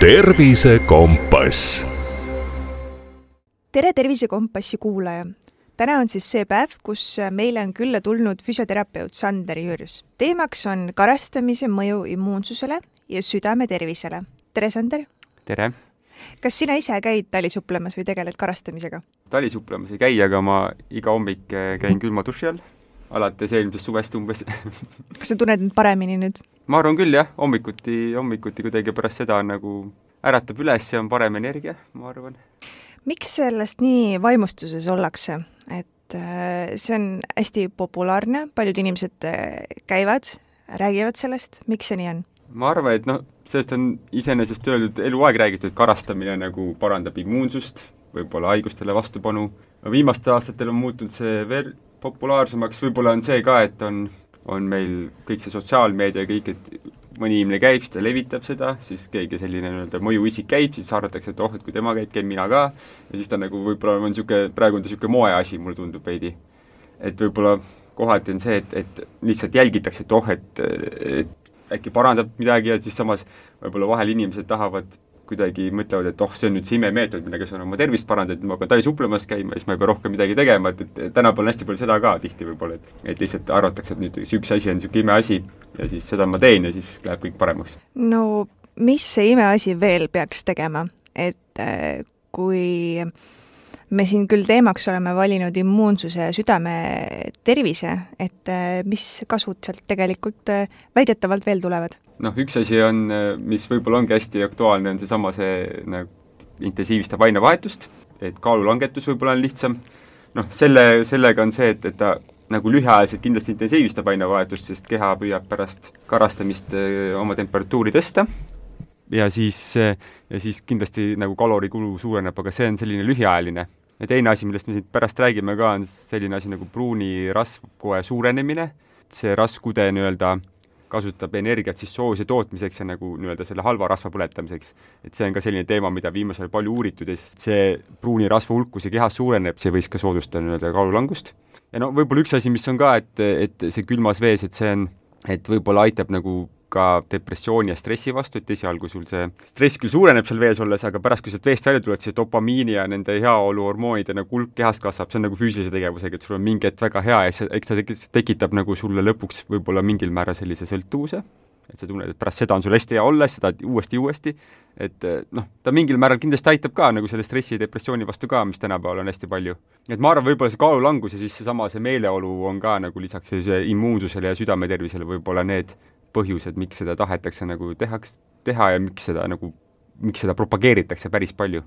tervisekompass. tere, Tervisekompassi kuulaja! täna on siis see päev, kus meile on külla tulnud füsioterapeut Sander Jürjus. teemaks on karastamise mõju immuunsusele ja südame tervisele. tere, Sander! tere! kas sina ise käid talisupplemas või tegeled karastamisega? talisupplemas ei käi, aga ma iga hommik käin külma duši all alates eelmisest suvest umbes kas sa tunned end paremini nüüd? ma arvan küll jah, hommikuti, hommikuti kuidagi pärast seda nagu äratab üles ja on parem energia, ma arvan. miks sellest nii vaimustuses ollakse, et äh, see on hästi populaarne, paljud inimesed äh, käivad, räägivad sellest, miks see nii on? ma arvan, et noh, sellest on iseenesest öeldud eluaeg räägitud, karastamine nagu parandab immuunsust, võib-olla haigustele vastupanu, viimastel aastatel on muutunud see veel populaarsemaks, võib-olla on see ka, et on, on meil kõik see sotsiaalmeedia ja kõik, et mõni inimene käib, siis ta levitab seda, siis keegi selline nii-öelda mõjuisik käib, siis arvatakse, et oh, et kui tema käib, käin mina ka, ja siis ta nagu võib-olla on niisugune, praegu on ta niisugune moeasi, mulle tundub veidi. et võib-olla kohati on see, et, et lihtsalt jälgitakse, et oh, et, et äkki parandab midagi ja siis samas võib-olla vahel inimesed tahavad kuidagi mõtlevad, et oh, see on nüüd see imemeetod, millega saan oma tervist parandada, et ma pean talisupplemas käima, siis ma ei pea rohkem midagi tegema, et, et tänapäeval on hästi palju seda ka tihti võib-olla, et et lihtsalt arvatakse, et nüüd see üks asi on niisugune imeasi ja siis seda ma teen ja siis läheb kõik paremaks. no mis see imeasi veel peaks tegema, et äh, kui me siin küll teemaks oleme valinud immuunsuse ja südame tervise, et äh, mis kasvud sealt tegelikult äh, väidetavalt veel tulevad? noh, üks asi on, mis võib-olla ongi hästi aktuaalne, on seesama see nagu intensiivistab ainevahetust, et kaalulangetus võib-olla on lihtsam, noh, selle, sellega on see, et, et ta nagu lühiajaliselt kindlasti intensiivistab ainevahetust, sest keha püüab pärast karastamist oma temperatuuri tõsta ja siis, ja siis kindlasti nagu kalorikulu suureneb, aga see on selline lühiajaline. Ja teine asi, millest me siin pärast räägime ka, on selline asi nagu pruuni rasvkoe suurenemine, see rasvkude nii-öelda kasutab energiat siis soojuse tootmiseks ja nagu nii-öelda selle halva rasva põletamiseks. et see on ka selline teema, mida viimasel ajal palju uuritud ja see pruuni rasva hulk, kui see kehas suureneb, see võis ka soodustada nii-öelda kaalulangust. ja no võib-olla üks asi, mis on ka, et, et see külmas vees, et see on, et võib-olla aitab nagu ka depressiooni ja stressi vastu, et esialgu sul see stress küll suureneb seal vees olles, aga pärast, kui sealt veest välja tuled, see dopamiini ja nende heaoluhormoonide nagu hulk kehas kasvab, see on nagu füüsilise tegevusega, et sul on mingi hetk väga hea ja see, eks ta tekitab nagu sulle lõpuks võib-olla mingil määral sellise sõltuvuse, et sa tunned, et pärast seda on sul hästi hea olla, tahad uuesti ja uuesti, et noh, ta mingil määral kindlasti aitab ka nagu selle stressi ja depressiooni vastu ka, mis tänapäeval on hästi palju. et ma arvan, võib-olla see kaalulangus ja siis seesama, see meeleolu on ka nagu lisaks sellisele immuunsusele ja südametervisele võib-olla need põhjused, miks seda tahetakse nagu tehaks, teha ja miks seda nagu, miks seda propageeritakse päris palju.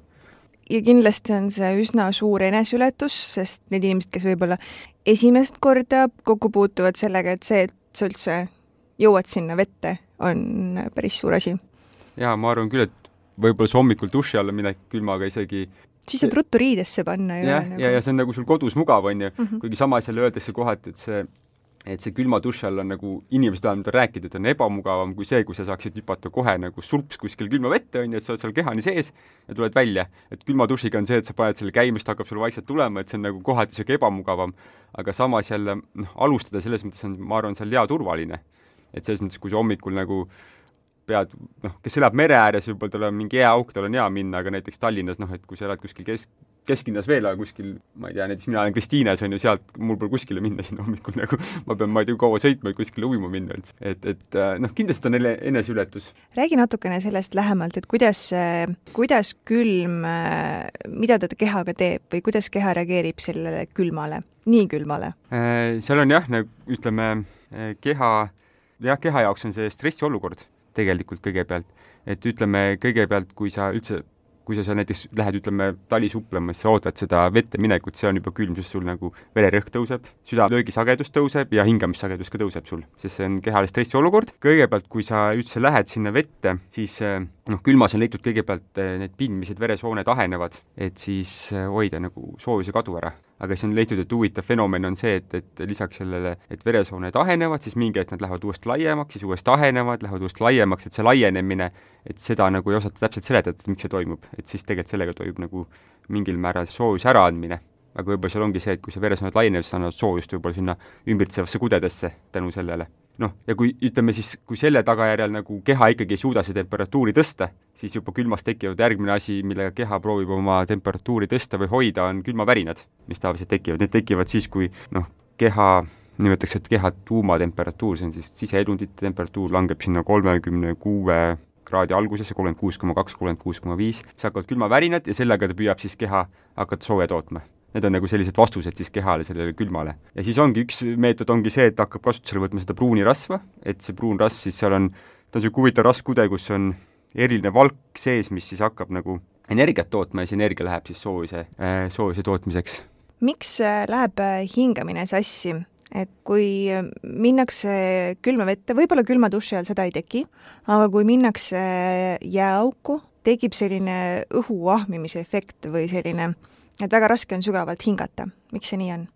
ja kindlasti on see üsna suur eneseületus, sest need inimesed, kes võib-olla esimest korda kokku puutuvad sellega, et see, et sa üldse jõuad sinna vette, on päris suur asi. jaa, ma arvan küll, et võib-olla see hommikul duši alla minek külmaga isegi siis saab ruttu riidesse panna ju. jah, ja, ja, ja see on nagu sul kodus mugav, on ju -hmm., kuigi samas jälle öeldakse kohati, et see et see külma duši all on nagu, inimesed vähemalt on rääkinud, et on ebamugavam kui see, kui sa saaksid hüpata kohe nagu sulps kuskil külma vette, on ju, et sa oled seal kehani sees ja tuled välja. et külma dušiga on see, et sa paned selle käima, siis ta hakkab sul vaikselt tulema, et see on nagu kohati niisugune ebamugavam. aga samas jälle noh, alustada selles mõttes on, ma arvan, seal hea turvaline. et selles mõttes, kui sa hommikul nagu pead, noh, kes elab mere ääres, võib-olla tal on mingi hea auk, tal on hea minna, aga näiteks Tallinnas, noh, et kui sa elad kuskil kesk, kesklinnas veel, aga kuskil, ma ei tea, näiteks mina olen Kristiines, on ju, sealt mul pole kuskile minna sinna hommikul nagu, ma pean, ma ei tea, kaua sõitma, et kuskile ujuma minna üldse. et, et äh, noh, kindlasti on eneseületus. räägi natukene sellest lähemalt, et kuidas, kuidas külm, äh, mida ta kehaga teeb või kuidas keha reageerib sellele külmale, nii külmale? Äh, seal on jah, nagu ütleme, keha, jah, keha jaoks on see stressiolukord tegelikult kõigepealt, et ütleme, kõigepealt, kui sa üldse kui sa seal näiteks lähed, ütleme, talisuplema, siis sa ootad seda vette minekut, see on juba külm, sest sul nagu vererõhk tõuseb, südamelöögisagedus tõuseb ja hingamissagedus ka tõuseb sul, sest see on kehale stressiolukord. kõigepealt, kui sa üldse lähed sinna vette, siis noh, külmas on leitud kõigepealt eh, need pindmised veresooned ahenevad, et siis eh, hoida nagu soojuse kadu ära aga siis on leitud, et huvitav fenomen on see, et, et lisaks sellele, et veresooned ahenevad, siis mingi hetk nad lähevad uuesti laiemaks, siis uuesti ahenevad, lähevad uuesti laiemaks, et see laienemine, et seda nagu ei osata täpselt seletada, et miks see toimub, et siis tegelikult sellega toimub nagu mingil määral soojuse äraandmine. aga võib-olla seal ongi see, et kui see veresooned laienevad, siis annavad soojust võib-olla sinna ümbritsevasse kudedesse tänu sellele. Noh, ja kui ütleme siis, kui selle tagajärjel nagu keha ikkagi ei suuda seda temperatuuri tõsta, siis juba külmas tekivad järgmine asi, millega keha proovib oma temperatuuri tõsta või hoida, on külmavärinad, mis tavaliselt tekivad, need tekivad siis, kui noh, keha nimetatakse, et keha tuumatemperatuur, see on siis siseelundite temperatuur, langeb sinna kolmekümne kuue kraadi algusesse, kolmkümmend kuus koma kaks, kolmkümmend kuus koma viis, siis hakkavad külmavärinad ja sellega ta püüab siis keha hakata sooja tootma Need on nagu sellised vastused siis kehale, sellele külmale. ja siis ongi üks meetod, ongi see, et hakkab kasutusele võtma seda pruuni rasva, et see pruun rasv siis seal on, ta on niisugune huvitav rasvkude, kus on eriline valk sees, mis siis hakkab nagu energiat tootma ja see energia läheb siis soojuse äh,, soojuse tootmiseks. miks äh, läheb äh, hingamine sassi? et kui minnakse külma vette, võib-olla külma duši all seda ei teki, aga kui minnakse jääauku, tekib selline õhu ahmimise efekt või selline et väga raske on sügavalt hingata, miks see nii on?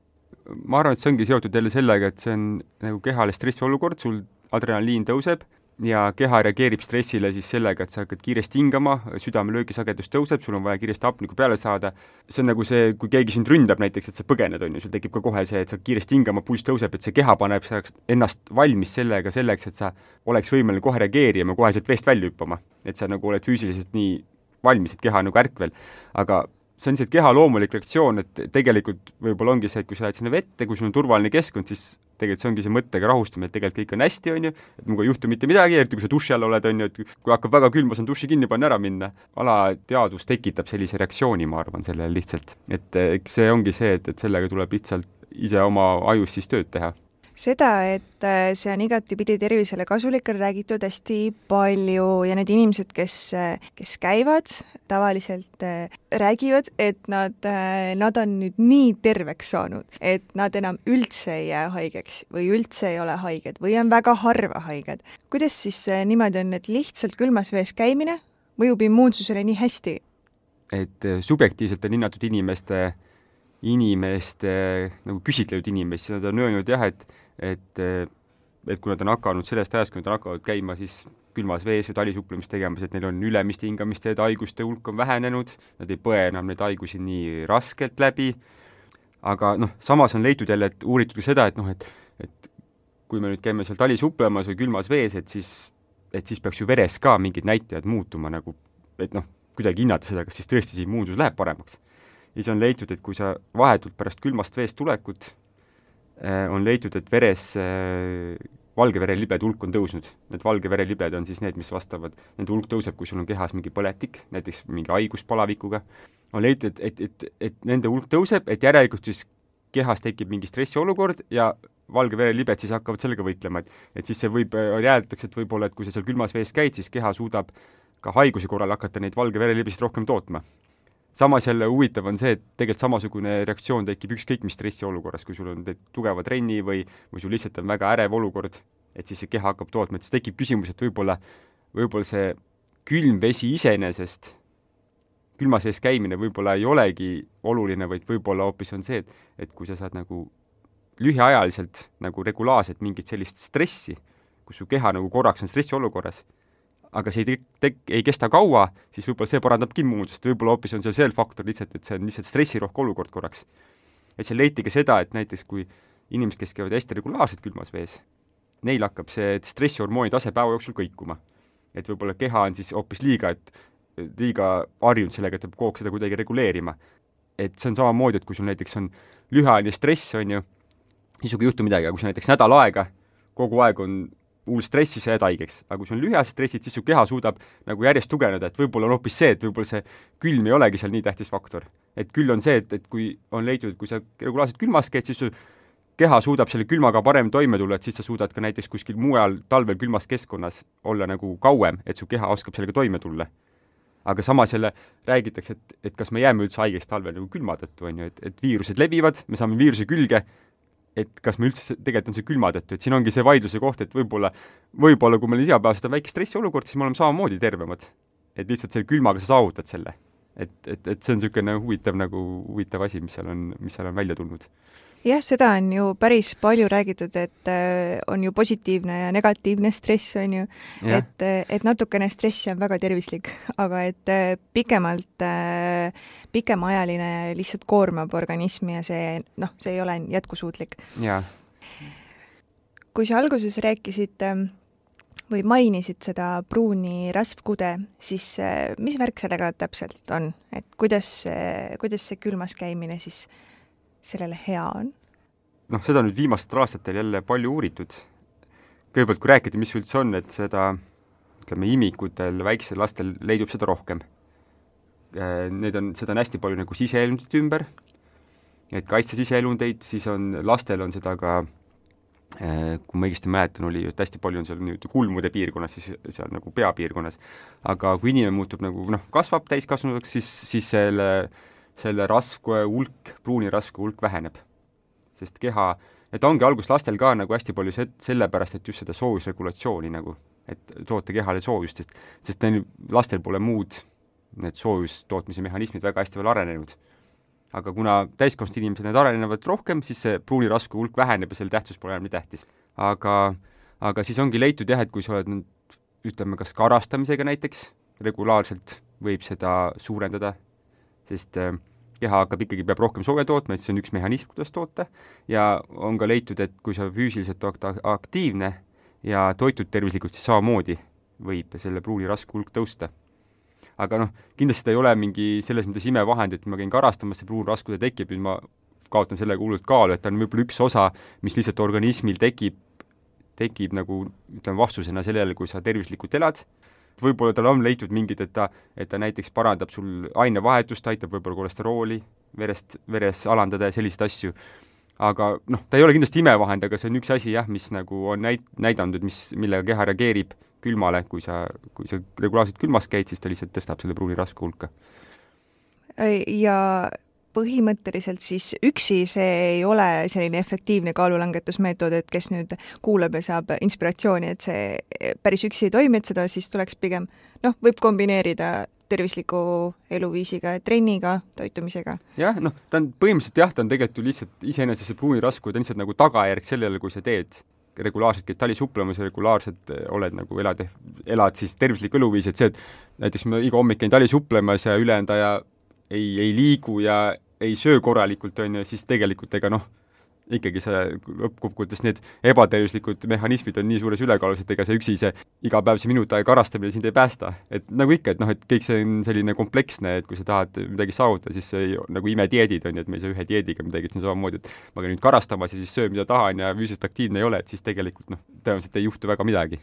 ma arvan, et see ongi seotud jälle sellega, et see on nagu kehale stressiolukord, sul adrenaliin tõuseb ja keha reageerib stressile siis sellega, et sa hakkad kiiresti hingama, südame löögisagedus tõuseb, sul on vaja kiiresti hapnikku peale saada, see on nagu see, kui keegi sind ründab näiteks, et sa põgened, on ju, sul tekib ka kohe see, et sa kiiresti hingama, pulss tõuseb, et see keha paneb ennast valmis sellega selleks, et sa oleks võimeline kohe reageerima, kohe sealt veest välja hüppama. et sa nagu oled füüsiliselt nii valmis, et keha nagu ärkvel. aga see on lihtsalt keha loomulik reaktsioon, et tegelikult võib-olla ongi see, et kui sa lähed sinna vette, kui sul on turvaline keskkond, siis tegelikult see ongi see mõttega rahustamine, et tegelikult kõik on hästi, on ju, et minuga ei juhtu mitte midagi, eriti kui sa duši all oled, on ju, et kui hakkab väga külm, ma saan duši kinni panna, ära minna. alateadvus tekitab sellise reaktsiooni, ma arvan, sellele lihtsalt. et eks see ongi see, et, et sellega tuleb lihtsalt ise oma ajus siis tööd teha seda, et äh, see on igatipidi tervisele kasulik, on räägitud hästi palju ja need inimesed, kes, äh, kes käivad, tavaliselt äh, räägivad, et nad, nad on nüüd nii terveks saanud, et nad enam üldse ei jää haigeks või üldse ei ole haiged või on väga harva haiged. kuidas siis niimoodi on, et lihtsalt külmas vees käimine mõjub immuunsusele nii hästi? et subjektiivselt on hinnatud inimeste inimeste, nagu küsitletud inimesi, nad on öelnud jah, et et, et kui nad on hakanud sellest ajast, kui nad on hakanud käima siis külmas vees või talisuuplemist tegemas, et neil on ülemiste hingamisteede haiguste hulk on vähenenud, nad ei põe enam neid haigusi nii raskelt läbi, aga noh, samas on leitud jälle, et uuritud ka seda, et noh, et et kui me nüüd käime seal talisuuplemas või külmas vees, et siis, et siis peaks ju veres ka mingid näitajad muutuma nagu, et noh, kuidagi hinnata seda, kas siis tõesti see immuunsus läheb paremaks. ja siis on leitud, et kui sa vahetult pärast külmast veest tulekut on leitud, et veres äh, valge verelibede hulk on tõusnud. Need valge verelibed on siis need, mis vastavad, nende hulk tõuseb, kui sul on kehas mingi põletik, näiteks mingi haigus palavikuga, on leitud, et, et, et, et nende hulk tõuseb, et järelikult siis kehas tekib mingi stressiolukord ja valge verelibed siis hakkavad sellega võitlema, et et siis see võib, äh, järeldatakse, et võib-olla, et kui sa seal külmas vees käid, siis keha suudab ka haiguse korral hakata neid valge verelibesid rohkem tootma samas jälle huvitav on see, et tegelikult samasugune reaktsioon tekib ükskõik mis stressiolukorras, kui sul on tugeva trenni või, või sul lihtsalt on väga ärev olukord, et siis see keha hakkab tootma, et siis tekib küsimus, et võib-olla, võib-olla see külm vesi iseenesest, külmas vees käimine võib-olla ei olegi oluline, vaid võib-olla hoopis on see, et, et kui sa saad nagu lühiajaliselt nagu regulaarselt mingit sellist stressi, kus su keha nagu korraks on stressiolukorras aga see ei te-, ei kesta kaua, siis võib-olla see parandabki immuunsust, võib-olla hoopis on seal see faktor lihtsalt, et see on lihtsalt stressirohke olukord korraks. et seal leiti ka seda, et näiteks kui inimesed, kes käivad hästi regulaarselt külmas vees, neil hakkab see stressihormooni tase päeva jooksul kõikuma. et võib-olla keha on siis hoopis liiga, et liiga harjunud sellega, et ta peab kogu aeg seda kuidagi reguleerima. et see on samamoodi, et kui sul näiteks on lühiajaline stress, on ju, siis sinuga ei juhtu midagi, aga kui sa näiteks nädal aega kogu aeg on hull stressi, sa jääd haigeks. aga kui sul on lühiajalised stressid, siis su keha suudab nagu järjest tugevneda, et võib-olla on hoopis see, et võib-olla see külm ei olegi seal nii tähtis faktor. et küll on see, et, et kui on leitud, et kui sa regulaarselt külmas käid, siis su keha suudab selle külmaga paremini toime tulla, et siis sa suudad ka näiteks kuskil mujal talvel külmas keskkonnas olla nagu kauem, et su keha oskab sellega toime tulla. aga samas jälle räägitakse, et, et kas me jääme üldse haigeks talvel nagu külma tõttu, on ju, et, et viirused levivad, me saame viiruse külge et kas me üldse, tegelikult on see külma tõttu, et siin ongi see vaidluse koht, et võib-olla, võib-olla kui meil igapäevaselt on väike stressiolukord, siis me oleme samamoodi tervemad. et lihtsalt selle külmaga sa saavutad selle. et, et, et see on niisugune huvitav nagu, huvitav asi, mis seal on, mis seal on välja tulnud jah, seda on ju päris palju räägitud, et äh, on ju positiivne ja negatiivne stress, on ju, et, äh, et natukene stressi on väga tervislik, aga et äh, pikemalt, pikemaajaline lihtsalt koormab organismi ja see noh, see ei ole jätkusuutlik. kui sa alguses rääkisid ähm, või mainisid seda pruuni rasvkude, siis äh, mis värk sellega täpselt on, et kuidas kuidas see külmas käimine siis sellele hea on? noh, seda on nüüd viimastel aastatel jälle palju uuritud. kõigepealt, kui rääkida, mis üldse on, et seda ütleme, imikutel, väiksel lastel leidub seda rohkem. Äh, need on, seda on hästi palju nagu siseelundite ümber, et kaitsta siseelundeid, siis on, lastel on seda ka äh, kui ma õigesti mäletan, oli, et hästi palju on seal nii-öelda kulmude piirkonnas, siis seal nagu peapiirkonnas. aga kui inimene muutub nagu noh, kasvab täiskasvanuks, siis, siis selle, selle rasvkoe hulk, pruuni rasvkoe hulk väheneb. sest keha, et ongi alguses lastel ka nagu hästi palju se-, sellepärast, et just seda soojusregulatsiooni nagu et toota kehale soojust, sest, sest neil lastel pole muud need soojustootmise mehhanismid väga hästi veel arenenud. aga kuna täiskasvanud inimesed need arenevad rohkem, siis see pruuni rasku hulk väheneb ja selle tähtsus pole enam nii tähtis. aga, aga siis ongi leitud jah, et kui sa oled nüüd ütleme, kas karastamisega näiteks regulaarselt, võib seda suurendada, sest äh, keha hakkab ikkagi, peab rohkem sooja tootma, et see on üks mehhanism, kuidas toota, ja on ka leitud, et kui sa füüsiliselt oled aktiivne, ja toitud tervislikult, siis samamoodi võib selle pruuni raske hulk tõusta. aga noh, kindlasti ta ei ole mingi selles mõttes imevahend, et ma käin karastamas, see pruunraskude tekib, nüüd ma kaotan sellega hullult kaalu, et ta on võib-olla üks osa, mis lihtsalt organismil tekib, tekib nagu ütleme, vastusena sellele, kui sa tervislikult elad, võib-olla tal on leitud mingid, et ta, et ta näiteks parandab sul ainevahetust, aitab võib-olla kolesterooli verest, veres alandada ja selliseid asju aga noh, ta ei ole kindlasti imevahend, aga see on üks asi jah, mis nagu on näit-, näidanud, et mis, millega keha reageerib külmale, kui sa, kui sa regulaarselt külmas käid, siis ta lihtsalt tõstab selle pruuni rasku hulka. ja põhimõtteliselt siis üksi see ei ole selline efektiivne kaalulangetusmeetod, et kes nüüd kuulab ja saab inspiratsiooni, et see päris üksi ei toimi, et seda siis tuleks pigem noh, võib kombineerida tervisliku eluviisiga, trenniga, toitumisega. jah, noh, ta on põhimõtteliselt jah, ta on tegelikult ju lihtsalt iseenesest see pruunirasku, ta on lihtsalt nagu tagajärg sellele, kui sa teed regulaarselt käid talisupplemas ja regulaarselt eh, oled nagu elad, elad siis tervislikku eluviisi, et see, et näiteks ma iga hommik käin talisupplemas ja ülejäänud aja ei, ei liigu ja ei söö korralikult, on ju, siis tegelikult ega noh, ikkagi see lõppkokkuvõttes need ebatervislikud mehhanismid on nii suures ülekaalus, et ega see üksi see iga päev see minut aega karastamine sind ei päästa. et nagu ikka, et noh, et kõik see on selline kompleksne, et kui sa tahad midagi saavutada, siis see ei, nagu imedieedid on ju, et me ei saa ühe dieediga midagi, et see on samamoodi, et ma käin nüüd karastamas ja siis söön, mida tahan ja füüsiliselt aktiivne ei ole, et siis tegelikult noh, tõenäoliselt ei juhtu väga midagi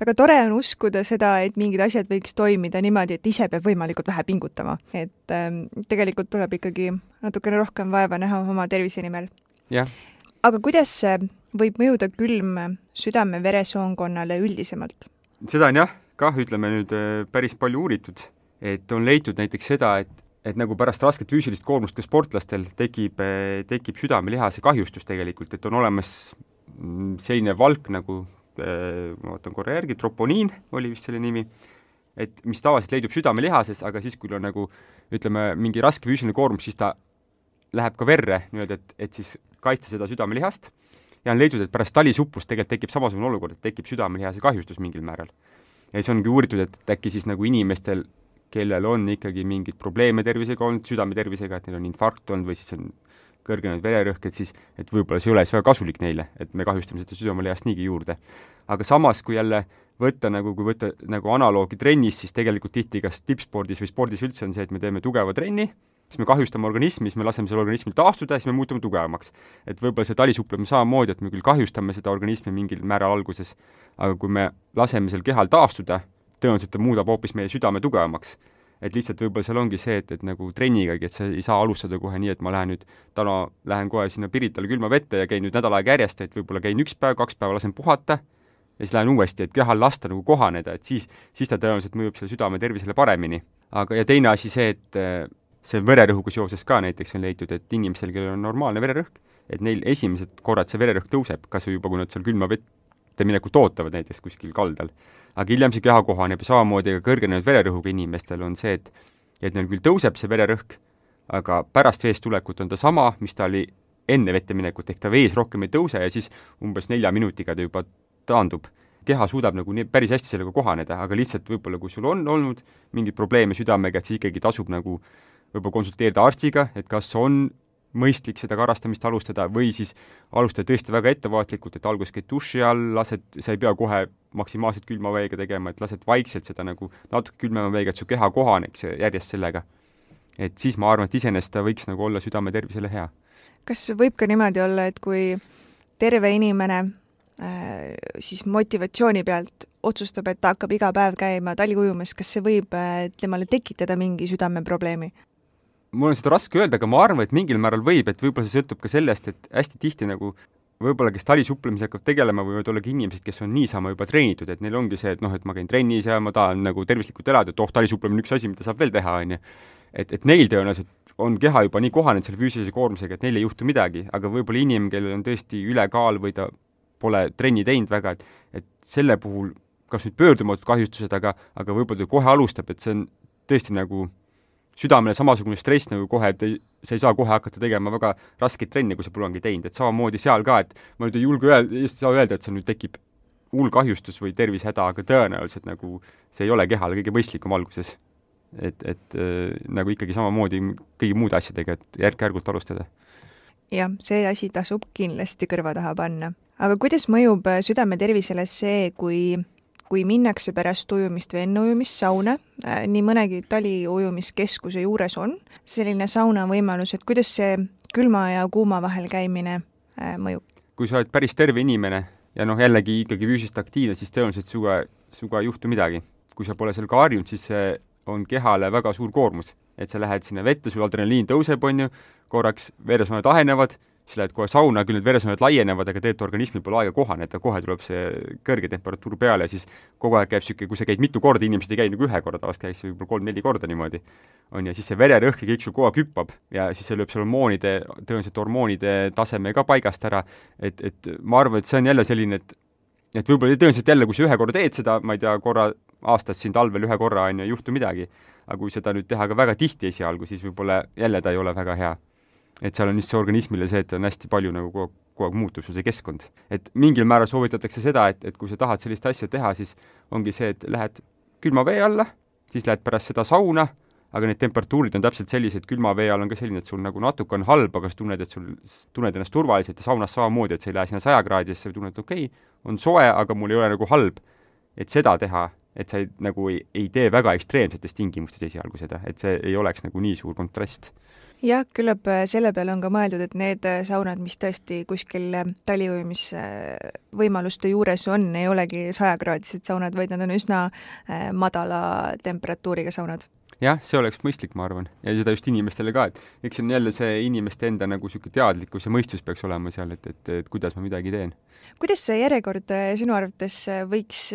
väga tore on uskuda seda, et mingid asjad võiks toimida niimoodi, et ise peab võimalikult vähe pingutama, et ähm, tegelikult tuleb ikkagi natukene rohkem vaeva näha oma tervise nimel. Aga kuidas võib mõjuda külm südame-veresoonkonnale üldisemalt? seda on jah, kah ütleme nüüd äh, päris palju uuritud, et on leitud näiteks seda, et et nagu pärast rasket füüsilist koormust ka sportlastel tekib, äh, tekib südamelihase kahjustus tegelikult, et on olemas mm, selline valk nagu, äh, ma vaatan korra järgi, troponiin oli vist selle nimi, et mis tavaliselt leidub südamelihases, aga siis, kui on nagu ütleme, mingi raske füüsiline koormus, siis ta läheb ka verre nii-öelda, et, et siis kaitsta seda südamelihast ja on leidnud, et pärast talisuplust tegelikult tekib samasugune olukord, et tekib südamelihase kahjustus mingil määral. ja siis ongi uuritud, et äkki siis nagu inimestel, kellel on ikkagi mingeid probleeme tervisega olnud, südame tervisega, et neil on infarkt olnud või siis on kõrgenenud vererõhk, et siis, et võib-olla see ei ole siis väga kasulik neile, et me kahjustame seda südamelihast niigi juurde. aga samas, kui jälle võtta nagu, kui võtta nagu analoogi trennis, siis tegelikult tihti kas tippspordis või spordis üldse on see, et me teeme tugeva trenni, siis me kahjustame organismi, siis me laseme sellel organismil taastuda ja siis me muutume tugevamaks. et võib-olla see talisupplemine samamoodi, et me küll kahjustame seda organismi mingil määral alguses, aga kui me laseme sel kehal taastuda, tõenäoliselt ta muudab hoopis meie südame tugevamaks. Et lihtsalt võib-olla seal ongi see, et, et nagu trennigagi, et sa ei saa alustada kohe nii, et ma lähen nüüd täna, lähen kohe sinna Piritale külma vette ja käin nüüd nädal aega järjest, et võib-olla käin üks päev, kaks päeva, lasen puhata ja siis lähen uuesti, et kehal lasta nagu kohaneda, et siis, siis ta tõenäoliselt mõjub selle südame tervisele paremini. aga, ja teine asi see, et see vererõhuga seoses ka näiteks on leitud, et inimestel, kellel on normaalne vererõhk, et neil esimesed korrad see vererõhk tõuseb, kas või juba, kui nad seal külma vette minekut ootavad näiteks kuskil kaldal. Aga hiljem see keha kohaneb ja samamoodi ka kõrgenenud vererõhuga inimestel on see, et et neil küll tõuseb see vererõhk, aga pärast veest tulekut on ta sama, mis ta oli enne vette minekut, ehk ta vees rohkem ei tõuse ja siis umbes nelja minutiga ta juba taandub. Keha suudab nagu nii päris hästi sellega kohaneda, aga lihtsalt võib-olla kui sul on olnud mingeid probleeme südamega, et siis ikkagi tasub nagu võib-olla konsulteerida arstiga, et kas on mõistlik seda karastamist alustada või siis alustada tõesti väga ettevaatlikult, et alguses käid duši all, lased, sa ei pea kohe maksimaalselt külma veega tegema, et lased vaikselt seda nagu natuke külmema veega, et su keha kohaneks järjest sellega. et siis ma arvan, et iseenesest ta võiks nagu olla südame tervisele hea. kas võib ka niimoodi olla, et kui terve inimene äh, siis motivatsiooni pealt otsustab, et ta hakkab iga päev käima taliujumas, kas see võib äh, temale tekitada mingi südameprobleemi? Mul on seda raske öelda, aga ma arvan, et mingil määral võib, et võib-olla see sõltub ka sellest, et hästi tihti nagu võib-olla, kes talisupplemisega hakkavad tegelema, võivad olla ka inimesed, kes on niisama juba treenitud, et neil ongi see, et noh, et ma käin trennis ja ma tahan nagu tervislikult elada, et oh, talisupplemine on üks asi, mida saab veel teha, on ju. et, et neil tõenäoliselt on keha juba nii kohanenud selle füüsilise koormusega, et neil ei juhtu midagi, aga võib-olla inimene, kellel on tõesti ülekaal või ta pole trenni teinud väga, et et selle puhul kas nüüd pöördumatud kahjustused, aga, aga võib-olla ta kohe alustab, et see on tõesti nagu südamele samasugune stress nagu kohe, et ei, sa ei saa kohe hakata tegema väga raskeid trenne, kui sa polegi teinud, et samamoodi seal ka, et ma nüüd ei julge öelda, ei saa öelda, et seal nüüd tekib hull kahjustus või tervisehäda, aga tõenäoliselt nagu see ei ole kehale kõige mõistlikum alguses. et, et äh, nagu ikkagi samamoodi kõigi muude asjadega, et järk-järgult alustada. jah, see asi tasub kindlasti kõrva taha panna. aga kuidas mõjub südame tervisele see, kui kui minnakse pärast ujumist või enne ujumist sauna, äh, nii mõnegi taliujumiskeskuse juures on selline sauna võimalus, et kuidas see külma ja kuuma vahel käimine äh, mõjub? kui sa oled päris terve inimene ja noh, jällegi ikkagi füüsiliselt aktiivne, siis tõenäoliselt sinuga, sinuga ei juhtu midagi. kui sa pole sellega harjunud, siis see on kehale väga suur koormus. et sa lähed sinna vette, sul adrenaliin tõuseb, on ju, korraks veresooned ahenevad siis lähed kohe sauna, küll need veresooned laienevad, aga tegelikult organismil pole aega kohaneda, kohe tuleb see kõrge temperatuur peale ja siis kogu aeg käib niisugune, kui sa käid mitu korda, inimesed ei käi nagu ühe korra, tavaliselt käiakse võib-olla kolm-neli korda niimoodi, on ju, siis see vererõhk ja kõik sul kogu aeg hüppab ja siis see lööb seal hormoonide, tõenäoliselt hormoonide taseme ka paigast ära, et, et ma arvan, et see on jälle selline, et et võib-olla tõenäoliselt jälle, kui sa ühe korra teed seda, ma ei tea, korra aastas siin talvel ühe korra, on ju, ei juhtu midagi. aga kui seda nüüd teha ka väga tihti esialgu, siis võib-olla jälle ta ei ole väga hea et seal on just see organismile see, et on hästi palju nagu kogu aeg, kogu aeg muutub sul see keskkond. et mingil määral soovitatakse seda, et, et kui sa tahad sellist asja teha, siis ongi see, et lähed külma vee alla, siis lähed pärast seda sauna, aga need temperatuurid on täpselt sellised, külma vee all on ka selline, et sul nagu natuke on halb, aga sa tunned, et sul, tunned ennast turvaliselt ja saunas samamoodi, et sa ei lähe sinna sajakraadisesse või tunned, et okei okay,, on soe, aga mul ei ole nagu halb. et seda teha, et sa ei, nagu ei, ei tee väga ekstreemsetes tingimustes esialgu seda, et see ei oleks nagu nii suur kontrast jah, küllap äh, selle peale on ka mõeldud, et need äh, saunad, mis tõesti kuskil äh, taliujumisvõimaluste juures on, ei olegi sajakraadised saunad, vaid nad on üsna madala temperatuuriga saunad jah, see oleks mõistlik, ma arvan, ja seda just inimestele ka, et eks see on jälle see inimeste enda nagu niisugune teadlikkus ja mõistus peaks olema seal, et, et, et kuidas ma midagi teen. kuidas see järjekord sinu arvates võiks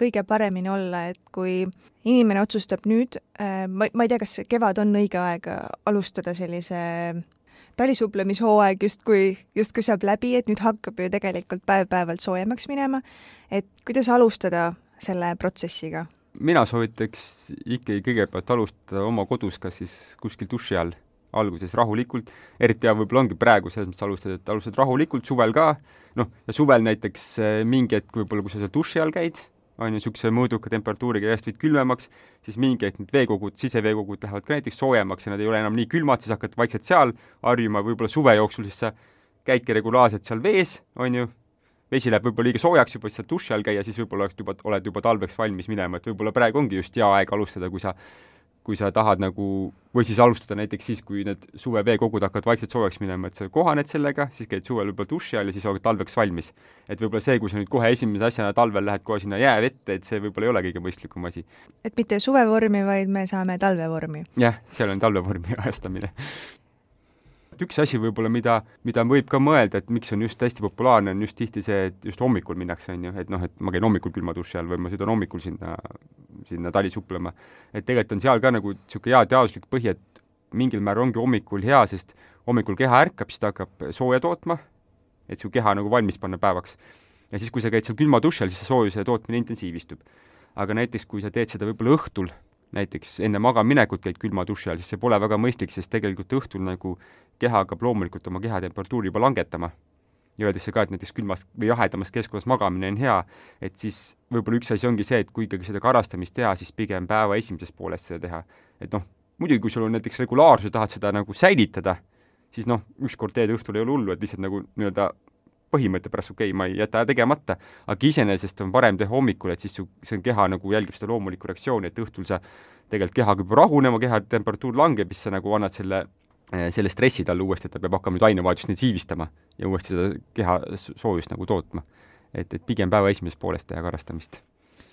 kõige paremini olla, et kui inimene otsustab nüüd, äh, ma, ma ei tea, kas kevad on õige aeg alustada sellise talisuuplemishooaeg justkui, justkui saab läbi, et nüüd hakkab ju tegelikult päev-päevalt soojemaks minema, et kuidas alustada selle protsessiga? Mina soovitaks ikkagi kõigepealt alustada oma kodus, kas siis kuskil duši all, alguses rahulikult, eriti hea võib-olla ongi praegu selles mõttes alustada, et alustad rahulikult, suvel ka, noh, ja suvel näiteks äh, mingi hetk võib-olla, kui sa seal duši all käid, on ju, niisuguse mõõduka temperatuuriga järjest viid külmemaks, siis mingi hetk need veekogud, siseveekogud lähevad ka näiteks soojemaks ja nad ei ole enam nii külmad, siis hakkad vaikselt seal harjuma, võib-olla suve jooksul siis sa käidki regulaarselt seal vees, on ju, vesi läheb võib-olla liiga soojaks juba, siis saad duši all käia, siis võib-olla juba, oled juba talveks valmis minema, et võib-olla praegu ongi just hea aeg alustada, kui sa kui sa tahad nagu, või siis alustada näiteks siis, kui need suveveekogud hakkavad vaikselt soojaks minema, et sa kohaned sellega, siis käid suvel võib-olla duši all ja siis oled talveks valmis. et võib-olla see, kui sa nüüd kohe esimese asjana talvel lähed kohe sinna jäävette, et see võib-olla ei ole kõige mõistlikum asi. et mitte suvevormi, vaid me saame talvevormi? jah, seal on talvevormi ajastamine et üks asi võib-olla, mida, mida võib ka mõelda, et miks on just hästi populaarne, on just tihti see, et just hommikul minnakse, on ju, et noh, et ma käin hommikul külma duši all või ma sõidan hommikul sinna, sinna tali suplema. et tegelikult on seal ka nagu niisugune hea teaduslik põhi, et mingil määral ongi hommikul hea, sest hommikul keha ärkab, siis ta hakkab sooja tootma, et su keha nagu valmis panna päevaks. ja siis, kui sa käid seal külma duši all, siis see soojuse tootmine intensiivistub. aga näiteks, kui sa teed seda võib-olla õhtul, näiteks enne magamaminekut käid külma duši all, siis see pole väga mõistlik, sest tegelikult õhtul nagu keha hakkab loomulikult oma kehatemperatuuri juba langetama. ja öeldakse ka, et näiteks külmas või jahedamas keskkonnas magamine on hea, et siis võib-olla üks asi ongi see, et kui ikkagi seda karastamist teha, siis pigem päeva esimeses pooles seda teha. et noh, muidugi kui sul on näiteks regulaarsus tahad seda nagu säilitada, siis noh, ükskord teed õhtul ei ole hullu, et lihtsalt nagu nii-öelda põhimõtte pärast, okei okay,, ma ei jäta tegemata, aga iseenesest on parem teha hommikul, et siis su, see keha nagu jälgib seda loomulikku reaktsiooni, et õhtul sa tegelikult keha hakkab rahunema, keha temperatuur langeb, siis sa nagu annad selle eh, selle stressi talle uuesti, et ta peab hakkama nüüd ainevahetust nüüd siivistama ja uuesti seda keha soojust nagu tootma. et, et pigem päeva esimeses pooles teha karastamist.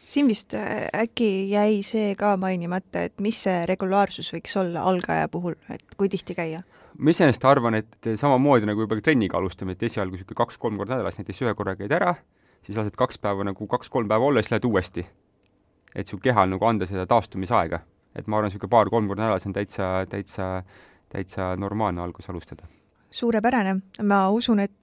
siin vist äh, äkki jäi see ka mainimata, et mis see regulaarsus võiks olla algaja puhul, et kui tihti käia? Ma iseenesest arvan, et samamoodi nagu juba trenniga alustame, et esialgu niisugune kaks-kolm korda nädalas, näiteks ühe korra käid ära, siis lased kaks päeva nagu kaks-kolm päeva olla, siis lähed uuesti. et su kehal nagu anda seda taastumisaega. et ma arvan, niisugune paar-kolm korda nädalas on täitsa, täitsa, täitsa normaalne algus alustada. suurepärane, ma usun, et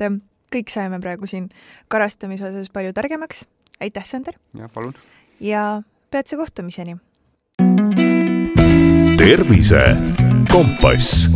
kõik saime praegu siin karastamise osas palju targemaks. aitäh, Sander! jah, palun! ja peatse kohtumiseni! tervise kompass